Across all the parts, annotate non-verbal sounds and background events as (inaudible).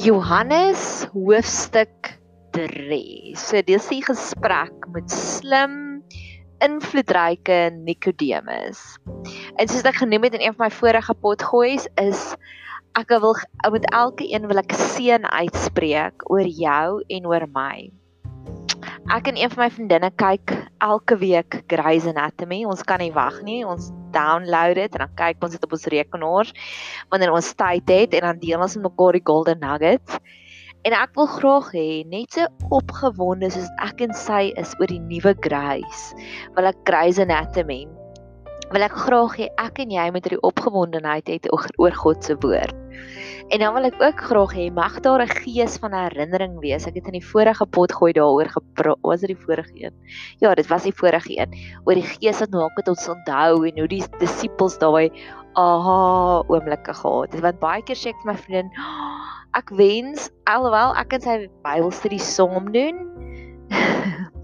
Johannes hoofstuk 3. So dis die gesprek met slim invloedryke Nikodemus. En soos ek genoem het in een van my vorige potgoeies is ek wil met elke een wil ek seën uitspreek oor jou en oor my. Ek en een van my vriendinne kyk elke week Grey's Anatomy. Ons kan nie wag nie. Ons download dit en dan kyk ons dit op ons rekenaars wanneer ons tyd het en dan deel ons met mekaar die golden nuggets. En ek wil graag hê net so opgewonde soos ek en sy is oor die nuwe Grace, wil ek Grey's Anatomy wil ek graag hê ek en jy moet hierdie opgewondenheid hê oor God se woord. En dan wil ek ook graag hê mag daar 'n gees van herinnering wees. Ek het in die vorige pot gooi daaroor gepraat. Was dit die vorige een? Ja, dit was die vorige een. Oor die gees wat maak dit ons onthou en hoe die disippels daai aha oomblikke gehad het. Want baie keer sê ek vir my vriendin, ek wens alhoewel ek en sy Bybelstudie saam doen (laughs)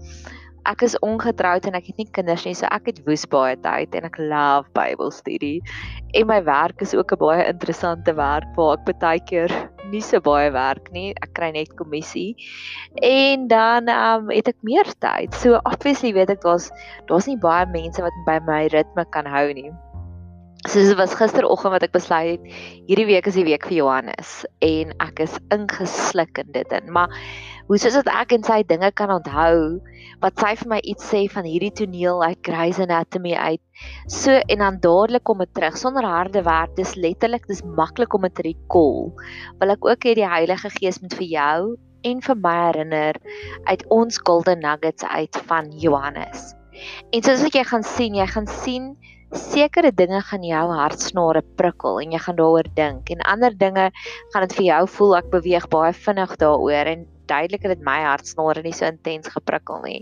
ek is ongetroud en ek het nie kinders nie, so ek het woes baie tyd en ek love Bybelstudie. En my werk is ook 'n baie interessante werk waar ek baie keer nie so baie werk nie. Ek kry net kommissie. En dan um het ek meer tyd. So obviously weet ek daar's daar's nie baie mense wat by my ritme kan hou nie. So dit was gisteroggend wat ek besluit het hierdie week is die week vir Johannes en ek is ingesluk in dit in. Maar hoe soos dat ek en sy dinge kan onthou wat sy vir my iets sê van hierdie toneel uit Grey's Anatomy uit. So en dan dadelik kom dit terug sonder harde werk. Dis letterlik dis maklik om dit te recall. Wil ek ook hê die Heilige Gees moet vir jou en vir my herinner uit ons golden nuggets uit van Johannes. En soos wat jy gaan sien, jy gaan sien sekere dinge gaan jou hartsnare prikkel en jy gaan daaroor dink en ander dinge gaan dit vir jou voel ek beweeg baie vinnig daaroor en duidelik het dit my hartsnare nie so intens geprikkel nie.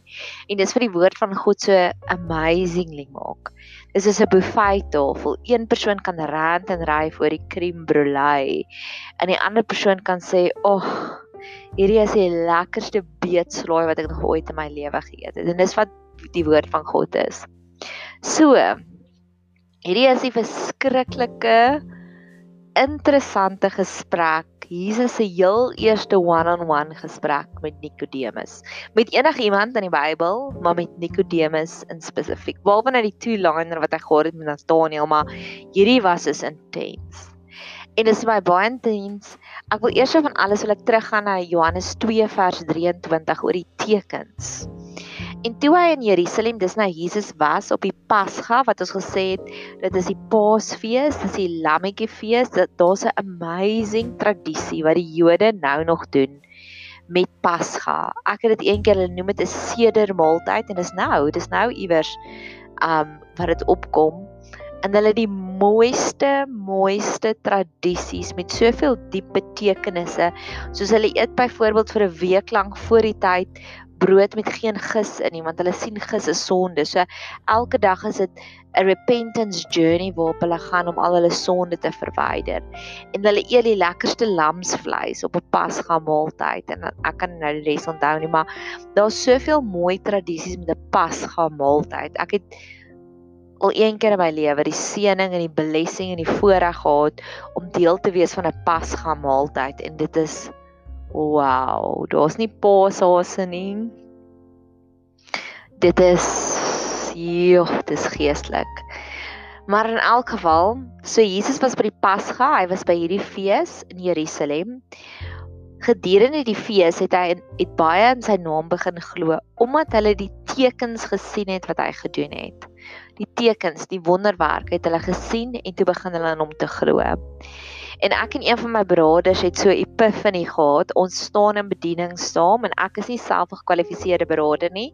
En dis vir die woord van God so amazingly maak. Dis is 'n buffet tafel. Een persoon kan rant en ry vir die crème brûlée en die ander persoon kan sê, "Ag, oh, hierdie is die lekkerste beetslaai wat ek nog ooit in my lewe geëet het." En dis wat die woord van God is. So, Hierdie is 'n verskriklike interessante gesprek. Jesus se heel eerste one-on-one -on -one gesprek met Nikodemus. Met enigiemand in die Bybel, maar met Nikodemus in spesifiek. Behalwe net die two-liner wat hy gehad het met Nathanael, maar hierdie was is intens. En dit is my baie intens. Ek wil eers van alles wil ek teruggaan na Johannes 2 vers 23 oor die tekens. En toe hy in Jerusalem, dis nou Jesus was op die Pasga wat ons gesê het, dit is die Paasfees, dis die Lammetjiefees, dit daar's 'n amazing tradisie wat die Jode nou nog doen met Pasga. Ek het dit eendag hulle noem dit 'n sedermaaltyd en dis nou, dis nou iewers um wat dit opkom en hulle die mooiste mooiste tradisies met soveel diep betekenisse soos hulle eet byvoorbeeld vir 'n week lank voor die tyd brood met geen gis in nie want hulle sien gis is sonde. So elke dag is dit 'n repentance journey waarop hulle gaan om al hulle sonde te verwyder. En hulle eet die lekkerste lamsvleis op 'n Pasga maaltyd en ek kan nou die res onthou nie, maar daar's soveel mooi tradisies met 'n Pasga maaltyd. Ek het al een keer in my lewe die seëning en die blessing en die voorreg gehad om deel te wees van 'n Pasga maaltyd en dit is Wow, daar's nie paashase nie. Dit is joh, dit is geestelik. Maar in elk geval, so Jesus was by die Pasga, hy was by hierdie fees in Jerusalem. Gedurende die fees het hy het baie in sy naam begin glo omdat hulle die tekens gesien het wat hy gedoen het. Die tekens, die wonderwerke het hulle gesien en toe begin hulle aan hom te glo. En ek en een van my broeders het so epiphany gehad. Ons staan in bediening saam en ek is nie self 'n gekwalifiseerde broeder nie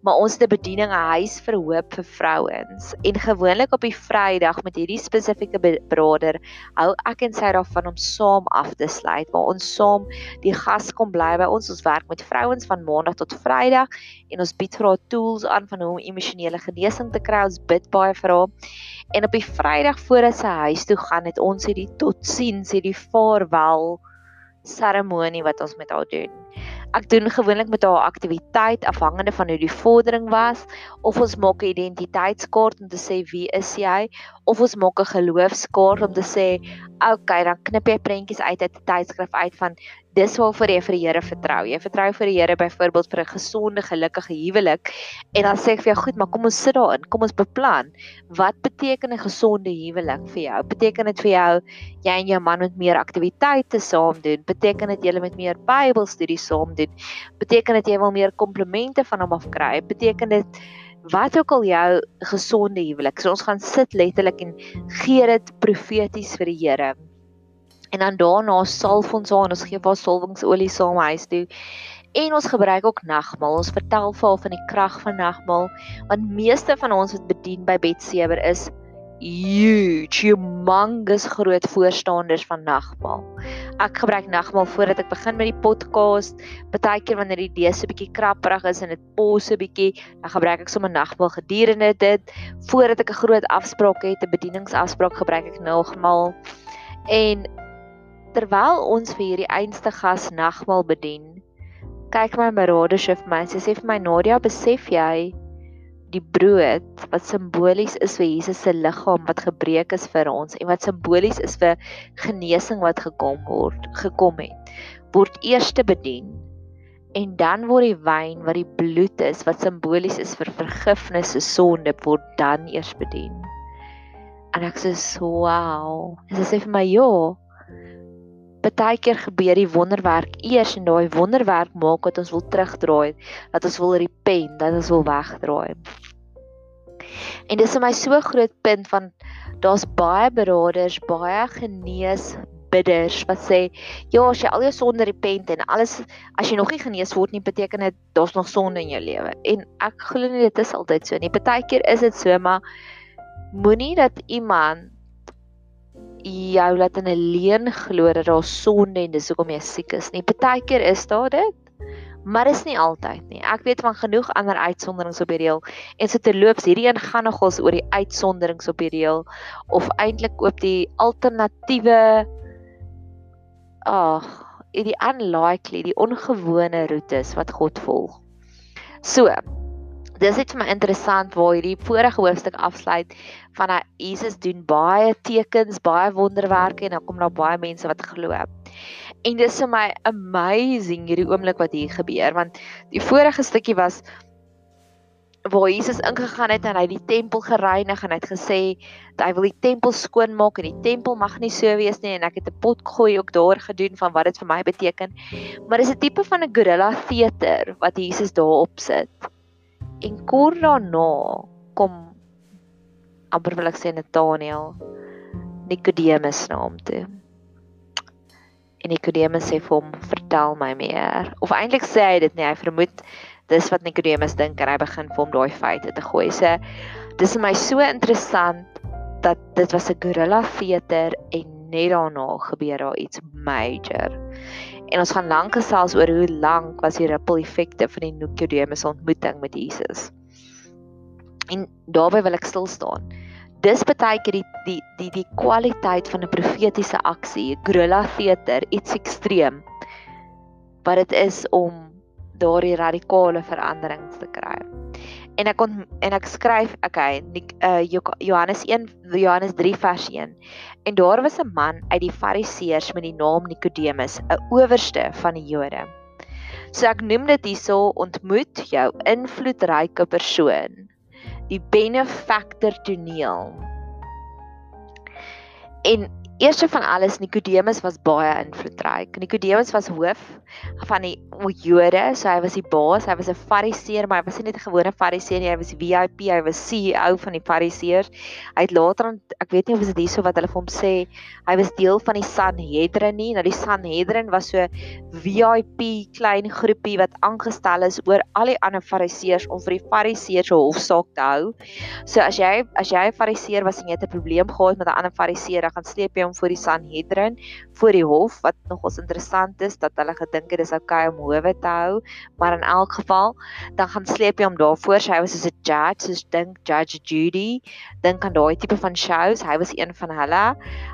maar ons het 'n bediening 'n huis vir hoop vir vrouens. En gewoonlik op die Vrydag met hierdie spesifieke broeder hou ek en sy daarvan om saam af te sluit waar ons saam die gas kom bly by ons. Ons werk met vrouens van maandag tot Vrydag en ons bied vir haar tools aan van hoe om emosionele genesing te kry. Ons bid baie vir haar en op die Vrydag voor sy huis toe gaan het ons hierdie totsiens hierdie vaarwel seremonie wat ons met haar doen. Ek doen gewoonlik met haar aktiwiteit afhangende van hoe die vordering was of ons maak 'n identiteitskaart om te sê wie is jy? Of ons maak 'n geloofskaart om te sê okay dan knip jy prentjies uit uit 'n tydskrif uit van dis waarvoor jy vir die Here vertrou. Jy vertrou vir die Here byvoorbeeld vir 'n gesonde, gelukkige huwelik. En dan sê ek vir jou, goed, maar kom ons sit daarin. Kom ons beplan. Wat beteken 'n gesonde huwelik vir jou? Beteken dit vir jou jy en jou man moet meer aktiwiteite saam doen? Beteken dit julle moet meer Bybelstudie saam doen? Beteken dit jy wil meer komplimente van hom af kry? Beteken dit wat ook al jou gesonde huwelik. So ons gaan sit letterlik en gee dit profeties vir die Here. En dan daarna salf ons haar en ons gee haar salwingsolie saam huis toe. En ons gebruik ook nagmaal. Ons vertel vir haar van die krag van nagmaal want meeste van ons wat bedien by Betsewer is huge, humongous groot voorstanders van nagmaal. Ek gebruik nagmaal voordat ek begin met die podcast. Partykeer wanneer die idee so 'n bietjie krapperig is en dit pos so 'n bietjie, dan gebruik ek sommer nagmaal gedurende dit. Voordat ek 'n groot afspraak het, 'n bedieningsafspraak, gebruik ek nagmaal. En terwyl ons vir hierdie einste gas nagmaal bedien, kyk my beradersie vir my. Sy sê vir my Nadia, besef jy die brood wat simbolies is vir Jesus se liggaam wat gebreek is vir ons en wat simbolies is vir genesing wat gekom word, gekom het, word eers te bedien. En dan word die wyn wat die bloed is wat simbolies is vir vergifnis se sonde word dan eers bedien. En ek sê, "Wow." Sy sê vir my, "Ja, Partykeer gebeur die wonderwerk eers en daai wonderwerk maak dat ons wil terugdraai, dat ons wil repent, dat ons wil wegdraai. En dis vir my so groot punt van daar's baie beraders, baie genees bidders wat sê ja as jy al jou sonde repent en alles as jy nog nie genees word nie beteken dit daar's nog sonde in jou lewe en ek glo nie dit is altyd so nie partykeer is dit so maar moenie dat iemand jou laat in 'n leuen glo dat daar sonde en dis hoekom jy siek is nie. Partykeer is daar dit, maar is nie altyd nie. Ek weet van genoeg ander uitsonderings op die reël en so terloops hierdie een gaan nogals oor die uitsonderings op die reël of eintlik op die alternatiewe ag, die unlikely, die ongewone roetes wat God volg. So, dis vir my interessant waar hierdie vorige hoofstuk afsluit van dat Jesus doen baie tekens, baie wonderwerke en dan kom daar baie mense wat glo. En dis vir my amazing hierdie oomblik wat hier gebeur want die vorige stukkie was waar Jesus ingegaan het en hy die tempel gereinig en hy het gesê dat hy wil die tempel skoon maak en die tempel mag nie so wees nie en ek het 'n pot gooi ook daar gedoen van wat dit vir my beteken. Maar dis 'n tipe van 'n gorilla theater wat Jesus daar op sit. En kort daarna kom amper wil ek sê Nathaniel Nikodemus na hom toe. En Nikodemus sê vir hom, "Vertel my meer." Of eintlik sê hy dit nie, hy vermoed dis wat Nikodemus dink en hy begin vir hom daai feite te gooi. So dis vir my so interessant dat dit was 'n gorilla theater en net daarna gebeur daar iets major. En ons gaan lank gesels oor hoe lank was die ripple effekte van die Nikodemus ontmoeting met Jesus. En daarby wil ek stil staan. Dis baie keer die die die die kwaliteit van 'n profetiese aksie, gorilla theater, iets ekstreem wat dit is om daardie radikale veranderings te kry en ek kon en ek skryf okay uh, Johannes 1 Johannes 3 vers 1 en daar was 'n man uit die fariseërs met die naam Nikodemus 'n owerste van die Jode. So ek noem dit hierso ontmoet jou invloedryke persoon. Die benefactor toneel. En Eerste van alles Nikodemus was baie invloedryk. Nikodemus was hoof van die Jode, so hy was die baas, hy was 'n Fariseer, maar hy was nie net 'n gewone Fariseer nie, hy was VIP, hy was CEO van die Fariseërs. Hy het later ek weet nie of dit hierso wat hulle vir hom sê, hy was deel van die Sanhedrin nie. Nou die Sanhedrin was so VIP klein groepie wat aangestel is oor al die ander Fariseërs om vir die Fariseërs se hofsaak te hou. So as jy as jy 'n Fariseer was en jy het 'n probleem gehad met 'n ander Fariseer, dan gaan sleep jy hom voor die Sanhedrin, voor die hof wat nogals interessant is dat hulle gedink het dis okay om howe te hou, maar in elk geval dan gaan sleep jy hom daarvoor. Hy was soos 'n judge, soos dink Judge Judy, dink aan daai tipe van shows. Hy was een van hulle.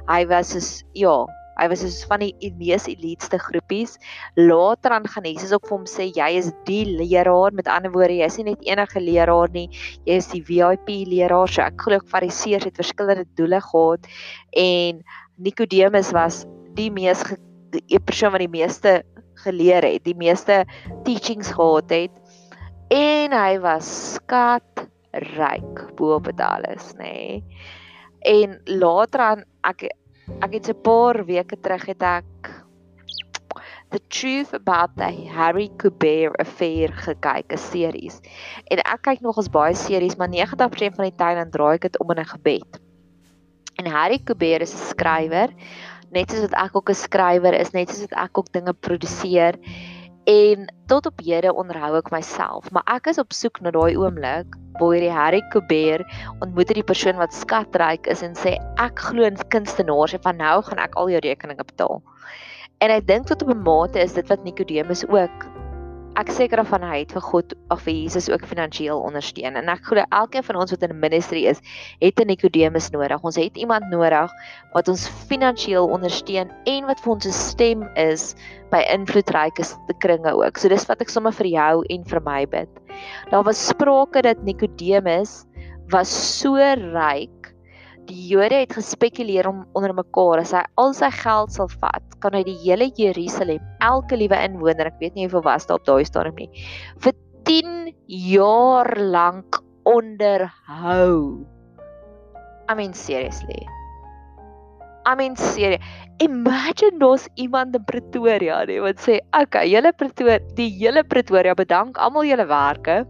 Hy was soos ja, Hy was soos van die mees eliteste groepies. Later aan gaan Jesus ook vir hom sê jy is die leraar. Met ander woorde, jy is nie net enige leraar nie, jy is die VIP leraar. So ek glo Fariseërs het verskillende doele gehad en Nikodemus was die mees die persoon wat die meeste geleer het, die meeste teachings gehad het en hy was skatryk bo op alles, nê. Nee. En later aan ek ek het 'n paar weke terug het ek The Truth About the Harry Kuber Affair gekyk, 'n series. En ek kyk nog ons baie series, maar 90% van die tyd dan draai ek dit om in 'n gebed. En Harry Kuber is 'n skrywer, net soos wat ek ook 'n skrywer is, net soos wat ek ook dinge produseer. En tot op hede onderhou ek myself, maar ek is op soek na daai oomblik waar hierdie Harry Kuber ontmoet die persoon wat skatryk is en sê ek glo in kunstenaars en van nou gaan ek al jou rekeninge betaal. En ek dink tot op 'n mate is dit wat Nikodemus ook ek seker of van hy het vir God of vir Jesus ook finansiëel ondersteun. En ek glo elkeen van ons wat in 'n ministry is, het 'n Nikodemus nodig. Ons het iemand nodig wat ons finansiëel ondersteun en wat vir ons 'n stem is by invloedryke kringe ook. So dis wat ek sommer vir jou en vir my bid. Daar was sprake dat Nikodemus was so ryk Die Jode het gespekuleer om onder mekaar as hy al sy geld sal vat, kan hy die hele Jerusalem, elke liewe inwoner, ek weet nie hoeveel was daar op daai stadium nie, vir 10 jaar lank onderhou. I mean seriously. I mean seriously. Imagine dos iemand in Pretoria, nee, wat sê, "Oké, okay, julle Pretoria, die hele Pretoria bedank almal julle werke."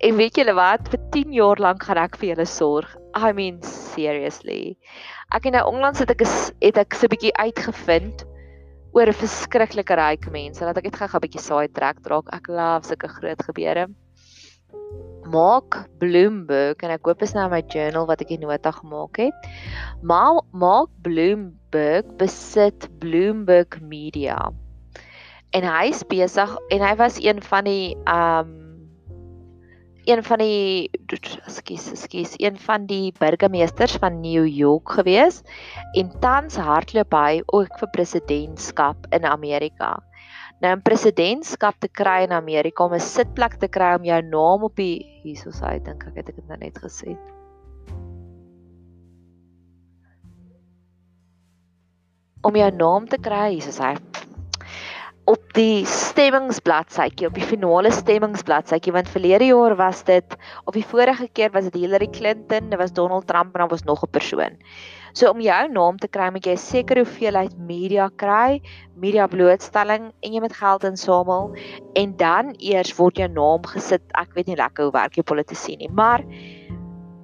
En weet julle wat? Vir 10 jaar lank gaan ek vir julle sorg. I mean seriously. Ek het nou onlangs het ek het ek so 'n bietjie uitgevind oor 'n verskriklike ryk mense. Laat ek net gou 'n bietjie saai trek draak. Ek love sulke groot gebeure. Mark Bloomberg en ek koop is nou my journal wat ek die nota gemaak het. Maar Mark Bloomberg besit Bloomberg Media. En hy is besig en hy was een van die um een van die skus skus een van die burgemeesters van New York gewees en tans hardloop hy ook vir presidentskap in Amerika. Nou 'n presidentskap te kry in Amerika om 'n sitplek te kry om jou naam op die hierso sê dink ek het ek dit nou net gesê. Om jou naam te kry, hierso sê op die stemmingsbladsytjie, op die finale stemmingsbladsytjie want verlede jaar was dit of die vorige keer was dit Hillary Clinton, dit was Donald Trump en dan was nog 'n persoon. So om jou naam te kry, moet jy 'n sekere hoeveelheid media kry, media blootstelling en jy moet geld insamel en dan eers word jou naam gesit. Ek weet nie lekker hoe werk jy politisie nie, maar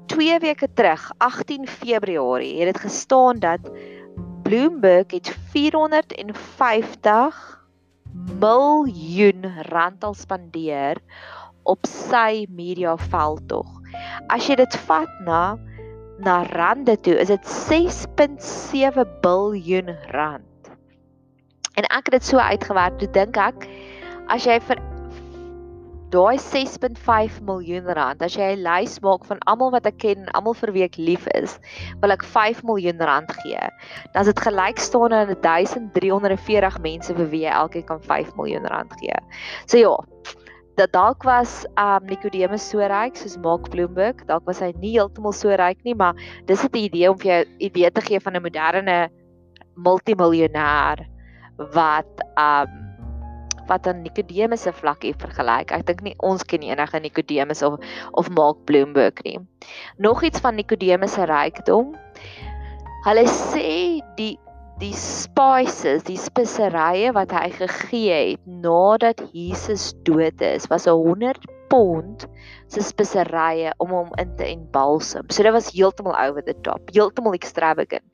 2 weke terug, 18 Februarie, het dit gestaan dat Bloomberg het 450 miljoen rand al spandeer op sy media veldtog. As jy dit vat na na rande toe, is dit 6.7 miljard rand. En ek het dit so uitgewerk, toe dink ek as jy vir daai 6.5 miljoen rand, as jy 'n lys maak van almal wat ek ken, almal vir wie ek lief is, wil ek 5 miljoen rand gee. Dan is dit gelyk staan aan 1340 mense vir wie jy elkeen kan 5 miljoen rand gee. So ja, dat dalk was um Nicodemus so ryk soos Mark Bloomberg, dalk was hy nie heeltemal so ryk nie, maar dis 'n idee om vir jou idee te gee van 'n moderne multimiljonair wat um wat aan Nikodemus se vlak hier vergelyk. Ek dink nie ons ken enige Nikodemus of of Mark Bloomberg nie. Nog iets van Nikodemus se rykdom. Hulle sê die die spices, die speserye wat hy gegee het nadat Jesus dood is, was 'n 100 pond se speserye om hom in te en balsam. So dit was heeltemal over the top, heeltemal extravagant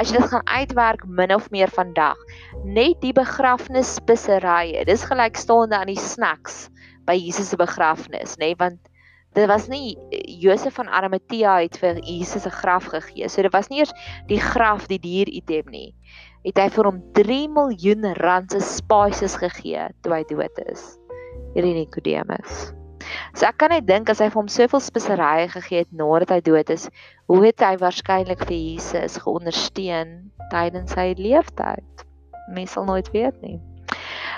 as jy dit gaan uitwerk min of meer vandag, net die begrafnisspisserye, dis gelykstaande aan die snacks by Jesus se begrafnis, nê, nee? want dit was nie Josef van Arimatea het vir Jesus se graf gegee. So dit was nie eers die graf die dier item nie. Het hy vir hom 3 miljoen rand se spices gegee toe hy dood is. Hierdie Nikodemus. So ek kan net dink as hy vir hom soveel speserye gegee het nadat hy dood is, hoe het hy waarskynlik vir Jesus geondersteun tydens sy lewenstyd. Mens sal nooit weet nie.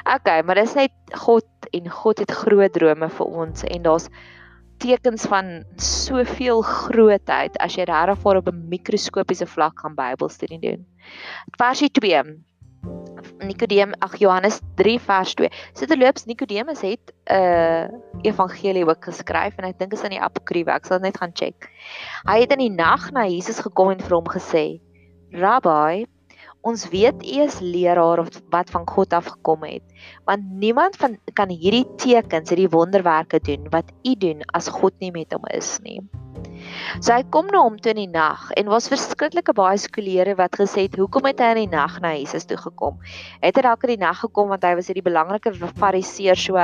Okay, maar dis net God en God het groot drome vir ons en daar's tekens van soveel grootheid as jy regtig voor op 'n mikroskopiese vlak gaan Bybelstudie doen. Versie 2. Nikodeem, ag Johannes 3 vers 2. Sitterloops Nikodemus het 'n uh, evangelie ook geskryf en ek dink is in die apokryfe. Ek sal net gaan check. Hy het in die nag na Jesus gekom en vir hom gesê: "Rabbi, ons weet u is leraar of wat van God af gekom het want niemand van kan hierdie tekens hierdie wonderwerke doen wat u doen as God nie met hom is nie So hy kom na hom toe in die nag en was verskriklike baie skoolleerders wat gesê het hoekom het hy in die nag na Jesus toe gekom? Het hy dalk in die nag gekom want hy was hierdie belangrike fariseer so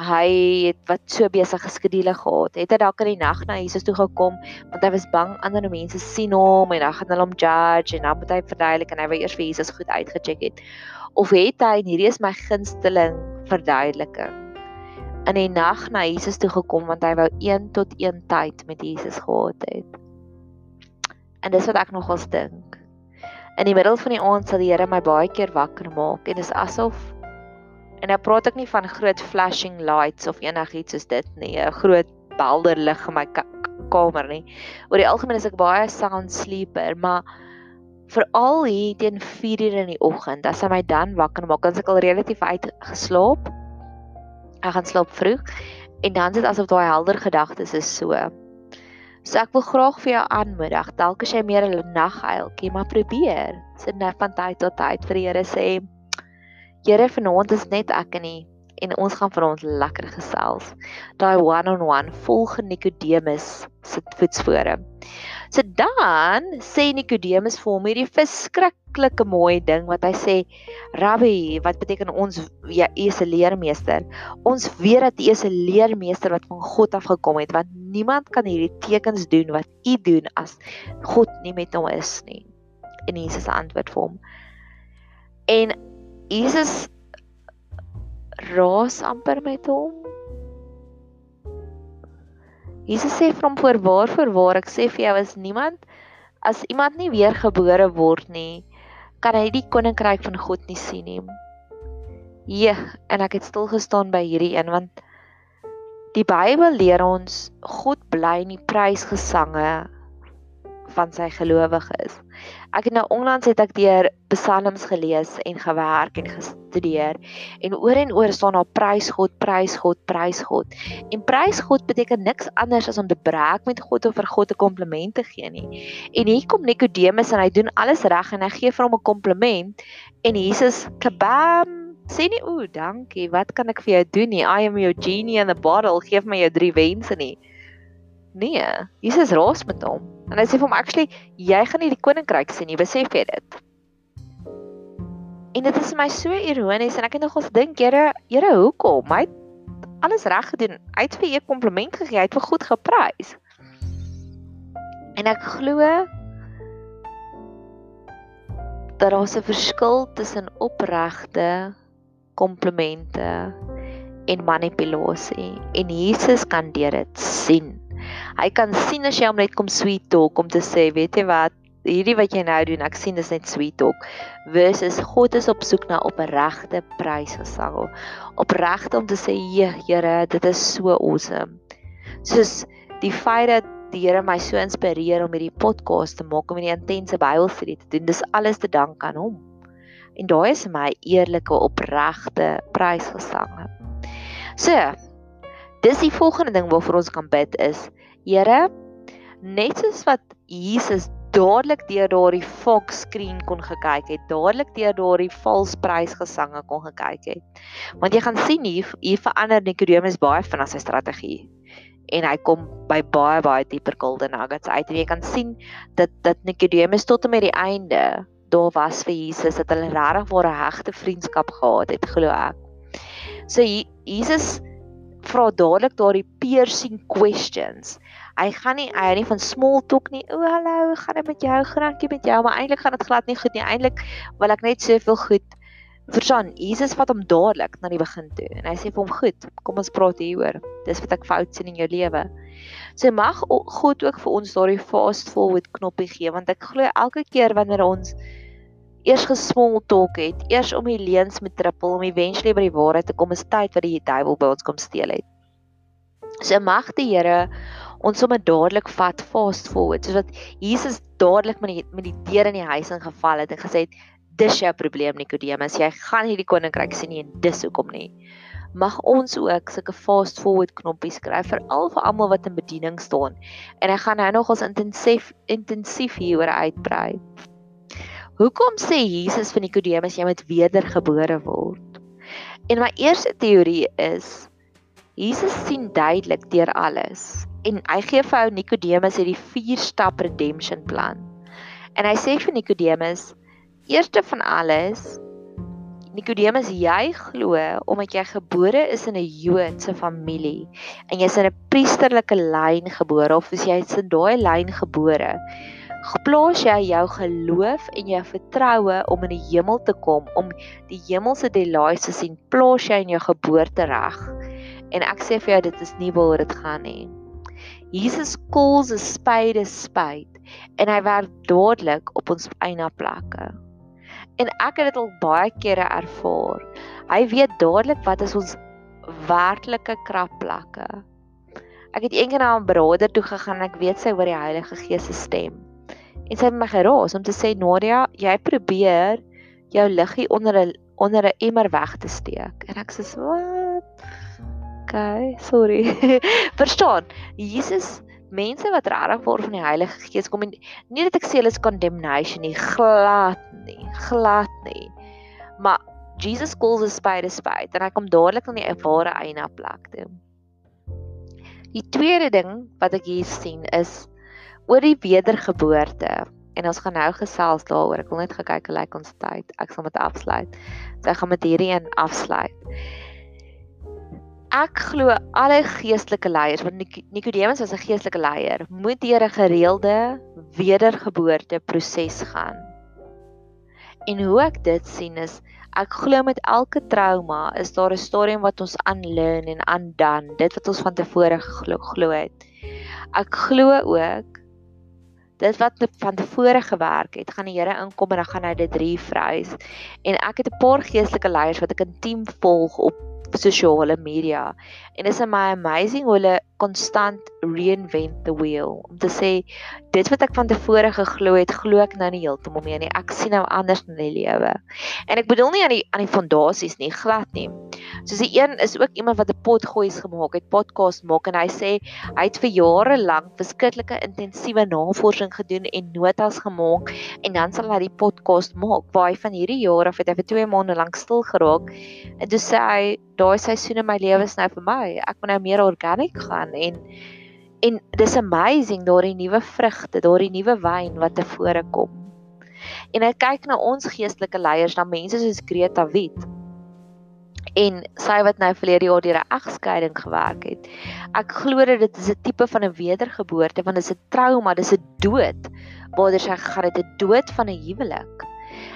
hy het wat so besig geskedule gehad. Het hy dalk in die nag na Jesus toe gekom want hy was bang ander mense sien hom en dan gaan hulle hom judge en dan moet hy verduidelik en hy wou eers vir Jesus goed uitgecheck het. Of het hy en hierdie is my gunsteling verduideliking in die nag na Jesus toe gekom want hy wou een tot een tyd met Jesus gehad het. En dis wat ek nogals dink. In die middel van die aand sal die Here my baie keer wakker maak en dis asof en nou praat ek nie van groot flashing lights of enigiets soos dit nie, 'n groot helder lig in my kamer nie. Oor die algemeen is ek baie sound sleeper, maar veral hier teen 4:00 in die oggend, as hy my dan wakker maak, dan is ek al relatief uitgeslaap ek gaan slaap vroeg en dan sit asof daai helder gedagtes is so. So ek wil graag vir jou aanmoedig, dalk as jy meer 'n naguiltjie, maar probeer. Sit net van tyd tot tyd vir die Here sê, Here, vanaand is net ek en U en ons gaan vir ons lekker gesels. Daai one-on-one volg Nikodemus se voetspore. So dan sê Nikodemus vir hom hierdie verskriklike mooi ding wat hy sê, "Rabbi, wat beteken ons ja, u is 'n leermeester. Ons weet dat u is 'n leermeester wat van God af gekom het, want niemand kan hierdie tekens doen wat u doen as God nie met hom is nie." En Jesus antwoord vir hom. En Jesus raas amper met hom Jesus sê vir hom voorwaar voorwaar ek sê vir jou as niemand as iemand nie weergebore word nie kan hy die koninkryk van God nie sien nie. Ja, en ek het stil gestaan by hierdie een want die Bybel leer ons God bly in die prysgesange van sy gelowiges. Ek het nou onlangs het ek deur psalms gelees en gewerk en gestudeer en oor en oor staan daar prys God, prys God, prys God. En prys God beteken niks anders as om te brag met God of vir God 'n kompliment te gee nie. En hier kom Nikodemus en hy doen alles reg en hy gee vir hom 'n kompliment en Jesus kabam sê nie o, dankie, wat kan ek vir jou doen nie? I am your genie in the bottle. Geef my jou drie wense nie. Nee, Jesus raas met hom. En hy sê vir hom actually, jy gaan nie die koninkryk sien nie, besef jy dit? En dit is my so ironies en ek het nog ons dink, Here, Here, hoekom? My het alles reg gedoen. Hy het vir jou kompliment gegee, hy het vir goed geprys. En ek glo dat daar 'n verskil tussen opregte komplimente en manipulasie en Jesus kan dit sien. Hy kan sien as jy hom net kom sweet talk om te sê, weet jy wat, hierdie wat jy nou doen, ek sien dis net sweet talk versus God is op soek na opregte prysgesang. Opregte om te sê, "Ja, Here, dit is so awesome." Soos die feit dat die Here my so inspireer om hierdie podcast te maak om 'n intense Bybelstudie te doen, dis alles te dank aan hom. En daai is my eerlike opregte prysgesange. So, dis die volgende ding waarvoor ons kan bid is Here net soos wat Jesus dadelik deur daardie Fox screen kon gekyk het, dadelik deur daardie vals prysgesange kon gekyk het. Want jy gaan sien hier hier verander Nikodemus baie van sy strategie en hy kom by baie baie dieper golden nuggets uit en jy kan sien dat dat Nikodemus tot en met die einde daar was vir Jesus dat hulle regtig 'n regte vriendskap gehad het glo ek. So Jesus vra dadelik daardie piercing questions. Hy gaan nie hy nie van small talk nie. O, hallo, gaan dit met jou? Grankie met jou? Maar eintlik gaan dit glad nie goed nie. Eintlik wil ek net soveel goed verstaan. Jesus vat hom dadelik na die begin toe en hy sê vir hom: "Goed, kom ons praat hieroor. Dis wat ek fout sien in jou lewe." So mag God ook vir ons daardie fast forward knoppie gee want ek glo elke keer wanneer ons eers gesmol talk het, eers om die leuns met trippel om eventually by die waarheid te kom, is tyd wat die duiwel by ons kom steel het. So mag die Here ons sommer dadelik vat fast forward soos wat Jesus dadelik met die met die deur in die huis ingeval het en gesê het dis jou probleem Nikodemus jy gaan hierdie koninkryk sien en dis hoekom nie. Mag ons ook sulke fast forward knoppies kry vir al vir almal wat in bediening staan. En ek gaan nou nog ons intensief intensief hieroor uitbrei Hoekom sê Jesus vir Nikodemus jy moet wedergebore word? En my eerste teorie is Jesus sien duidelik deur alles en hy gee vir ou Nikodemus hierdie 4-stap redemption plan. En hy sê vir Nikodemus, eerste van alles, Nikodemus, jy glo omdat jy gebore is in 'n Joodse familie en jy's in 'n priesterlike lyn gebore of is jy in daai lyn gebore? Geplaas jy jou geloof en jou vertroue om in die hemel te kom, om die hemelse delights te sien, plaas jy in jou geboortereg. En ek sê vir jou dit is nie waar dit gaan nie. Jesus calls a spade a spade en hy werk dadelik op ons eie plekke. En ek het dit al baie kere ervaar. Hy weet dadelik wat is ons werklike krapplekke. Ek het eendag na 'n broeder toe gegaan en ek weet sy hoor die Heilige Gees se stem. En sy het my geraas om te sê Nadia, jy probeer jou liggie onder 'n onder 'n emmer weg te steek. En ek sê wat? okay, sorry. (laughs) Verstaan? Jesus, mense wat regtig word van die Heilige Gees kom en nie dat ek sê hulle is condemnation nie, glad nie, glad nie. Maar Jesus calls a spade a spade en hy kom dadelik aan die ware eina plek toe. Die tweede ding wat ek hier sien is oor die wedergeboorte en ons gaan nou gesels daaroor. Ek wil net kyk hoe lyk ons tyd. Ek sal met afsluit. So ek gaan met hierdie een afsluit ek glo alle geestelike leiers want Nikodemus was 'n geestelike leier moet deur 'n gereelde wedergeboorte proses gaan. En hoe ek dit sien is ek glo met elke trauma is daar 'n stadium wat ons unlearn en undone dit wat ons van tevore geglo glo het. Ek glo ook dit wat van tevore gewerk het, gaan die Here inkom en dan gaan hy dit refresh. En ek het 'n paar geestelike leiers wat ek intiem volg op sosiale media en dit is my amazing hoe hulle konstant reinvent the wheel. Om te sê dit wat ek van tevore geglo het glo ek nou nie heeltemal meer nie. Ek sien nou anders in die lewe. En ek bedoel nie aan die aan die fondasies nie glad nie. Soos die een is ook iemand wat 'n potgoeis gemaak het podcast maak en hy sê hy het vir jare lank verskriklike intensiewe navorsing gedoen en notas gemaak en dan sal hy die podcast maak. Hy van hierdie jaar af het hy vir 2 maande lank stil geraak. En toe sê hy daai seisoen in my lewe is nou vir my. Ek moet nou meer organic gaan en en dis amazing daardie nuwe vrugte, daardie nuwe wyn wat te vore kom. En ek kyk na ons geestelike leiers, na mense soos Greta Wit. En sy wat nou verlede jaar deur 'n egskeiding gewerk het. Ek glo dit is 'n tipe van 'n wedergeboorte want dit is 'n trauma, dis 'n dood. Waar sy gegaan het, 'n dood van 'n huwelik.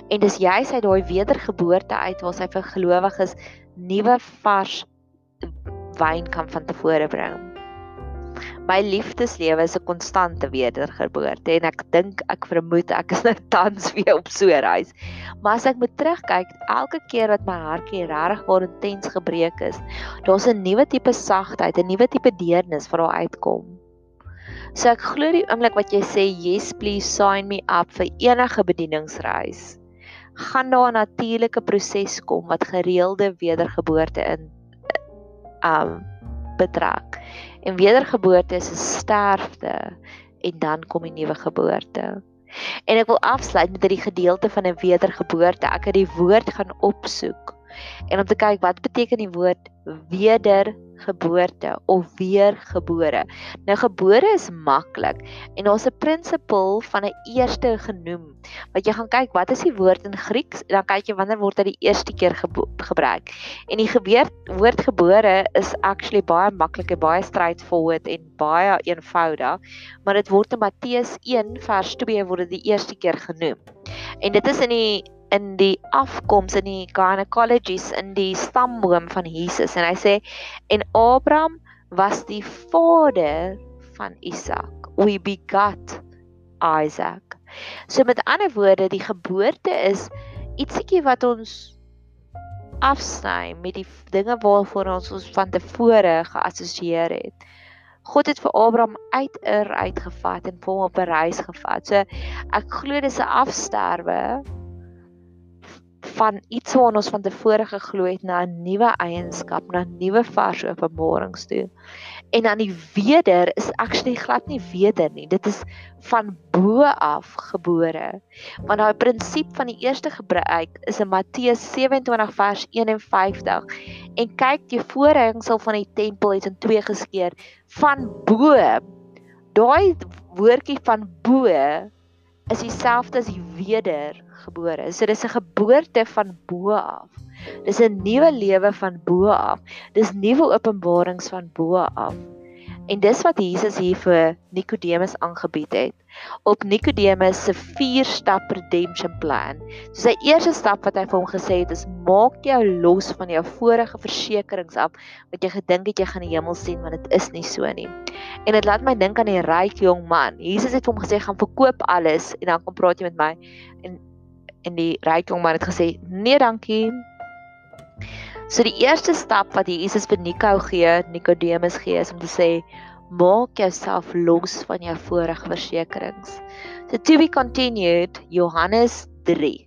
En dis juist uit daai wedergeboorte uit waar sy vir gelowiges nuwe vars wyn kan van tevore bring. My liefdeslewe is 'n konstante wedergeboorte en ek dink ek vermoed ek is (laughs) nou tans weer op so 'n reis. Maar as ek moet terugkyk, elke keer wat my hartjie regtig waar intens gebreek is, daar's 'n nuwe tipe sagtheid, 'n nuwe tipe deernis wat daar uitkom. So ek glo die oomblik wat jy sê yes please sign me up vir enige bedieningsreis gaan daar 'n natuurlike proses kom wat gereelde wedergeboorte in um betrek. En wedergeboorte is 'n sterfte en dan kom die nuwe geboorte. En ek wil afsluit met hierdie gedeelte van 'n wedergeboorte. Ek het die woord gaan opsoek en om te kyk wat beteken die woord wedergeboorte of weergebore. Nou gebore is maklik en daar's 'n prinsipel van 'n eerste genoem. Wat jy gaan kyk wat is die woord in Grieks en dan kyk jy wanneer word dit die eerste keer gebruik. En die gebeur woord gebore is actually baie maklik en baie straightforward en baie eenvoudig, maar dit word in Matteus 1 vers 2 word dit die eerste keer genoem. En dit is in die in die afkoms in die gynecologies in die stamboom van Jesus en hy sê en Abraham was die vader van Isak. We begot Isaac. So met ander woorde, die geboorte is ietsiekie wat ons afsny met die dinge waarvoor ons ons van tevore geassosieer het. God het vir Abraham uit Ur uitgevat en hom op 'n reis gevat. So ek glo dis 'n afsterwe van iets wat ons van tevore geglo het na 'n nuwe eienskap, na nuwe vars openbarings toe. En dan die weder is actually glad nie weder nie. Dit is van bo af gebore. Want daai prinsip van die eerste gebruik is in Matteus 27 vers 51. En kyk, die voorhangsel van die tempel het in twee geskeur van bo. Daai woordjie van bo is dieselfde as die wedergebore. So dis 'n geboorte van bo af. Dis 'n nuwe lewe van bo af. Dis nuwe openbarings van bo af. En dis wat Jesus hier vir Nikodemus aangebied het. Op Nikodemus se 4-stap redemption plan. So sy eerste stap wat hy vir hom gesê het is maak jou los van jou vorige versekerings af wat jy gedink het jy gaan die hemel sien want dit is nie so nie. En dit laat my dink aan die ryk jong man. Jesus het hom gesê gaan verkoop alles en dan kom praat jy met my. En en die ryk jong man het gesê nee dankie. So die eerste stap wat Jesus vir Nico gee, Nikodemus gee is om te sê maak jouself los van jou vorige versekerings. So to be continued Johannes 3.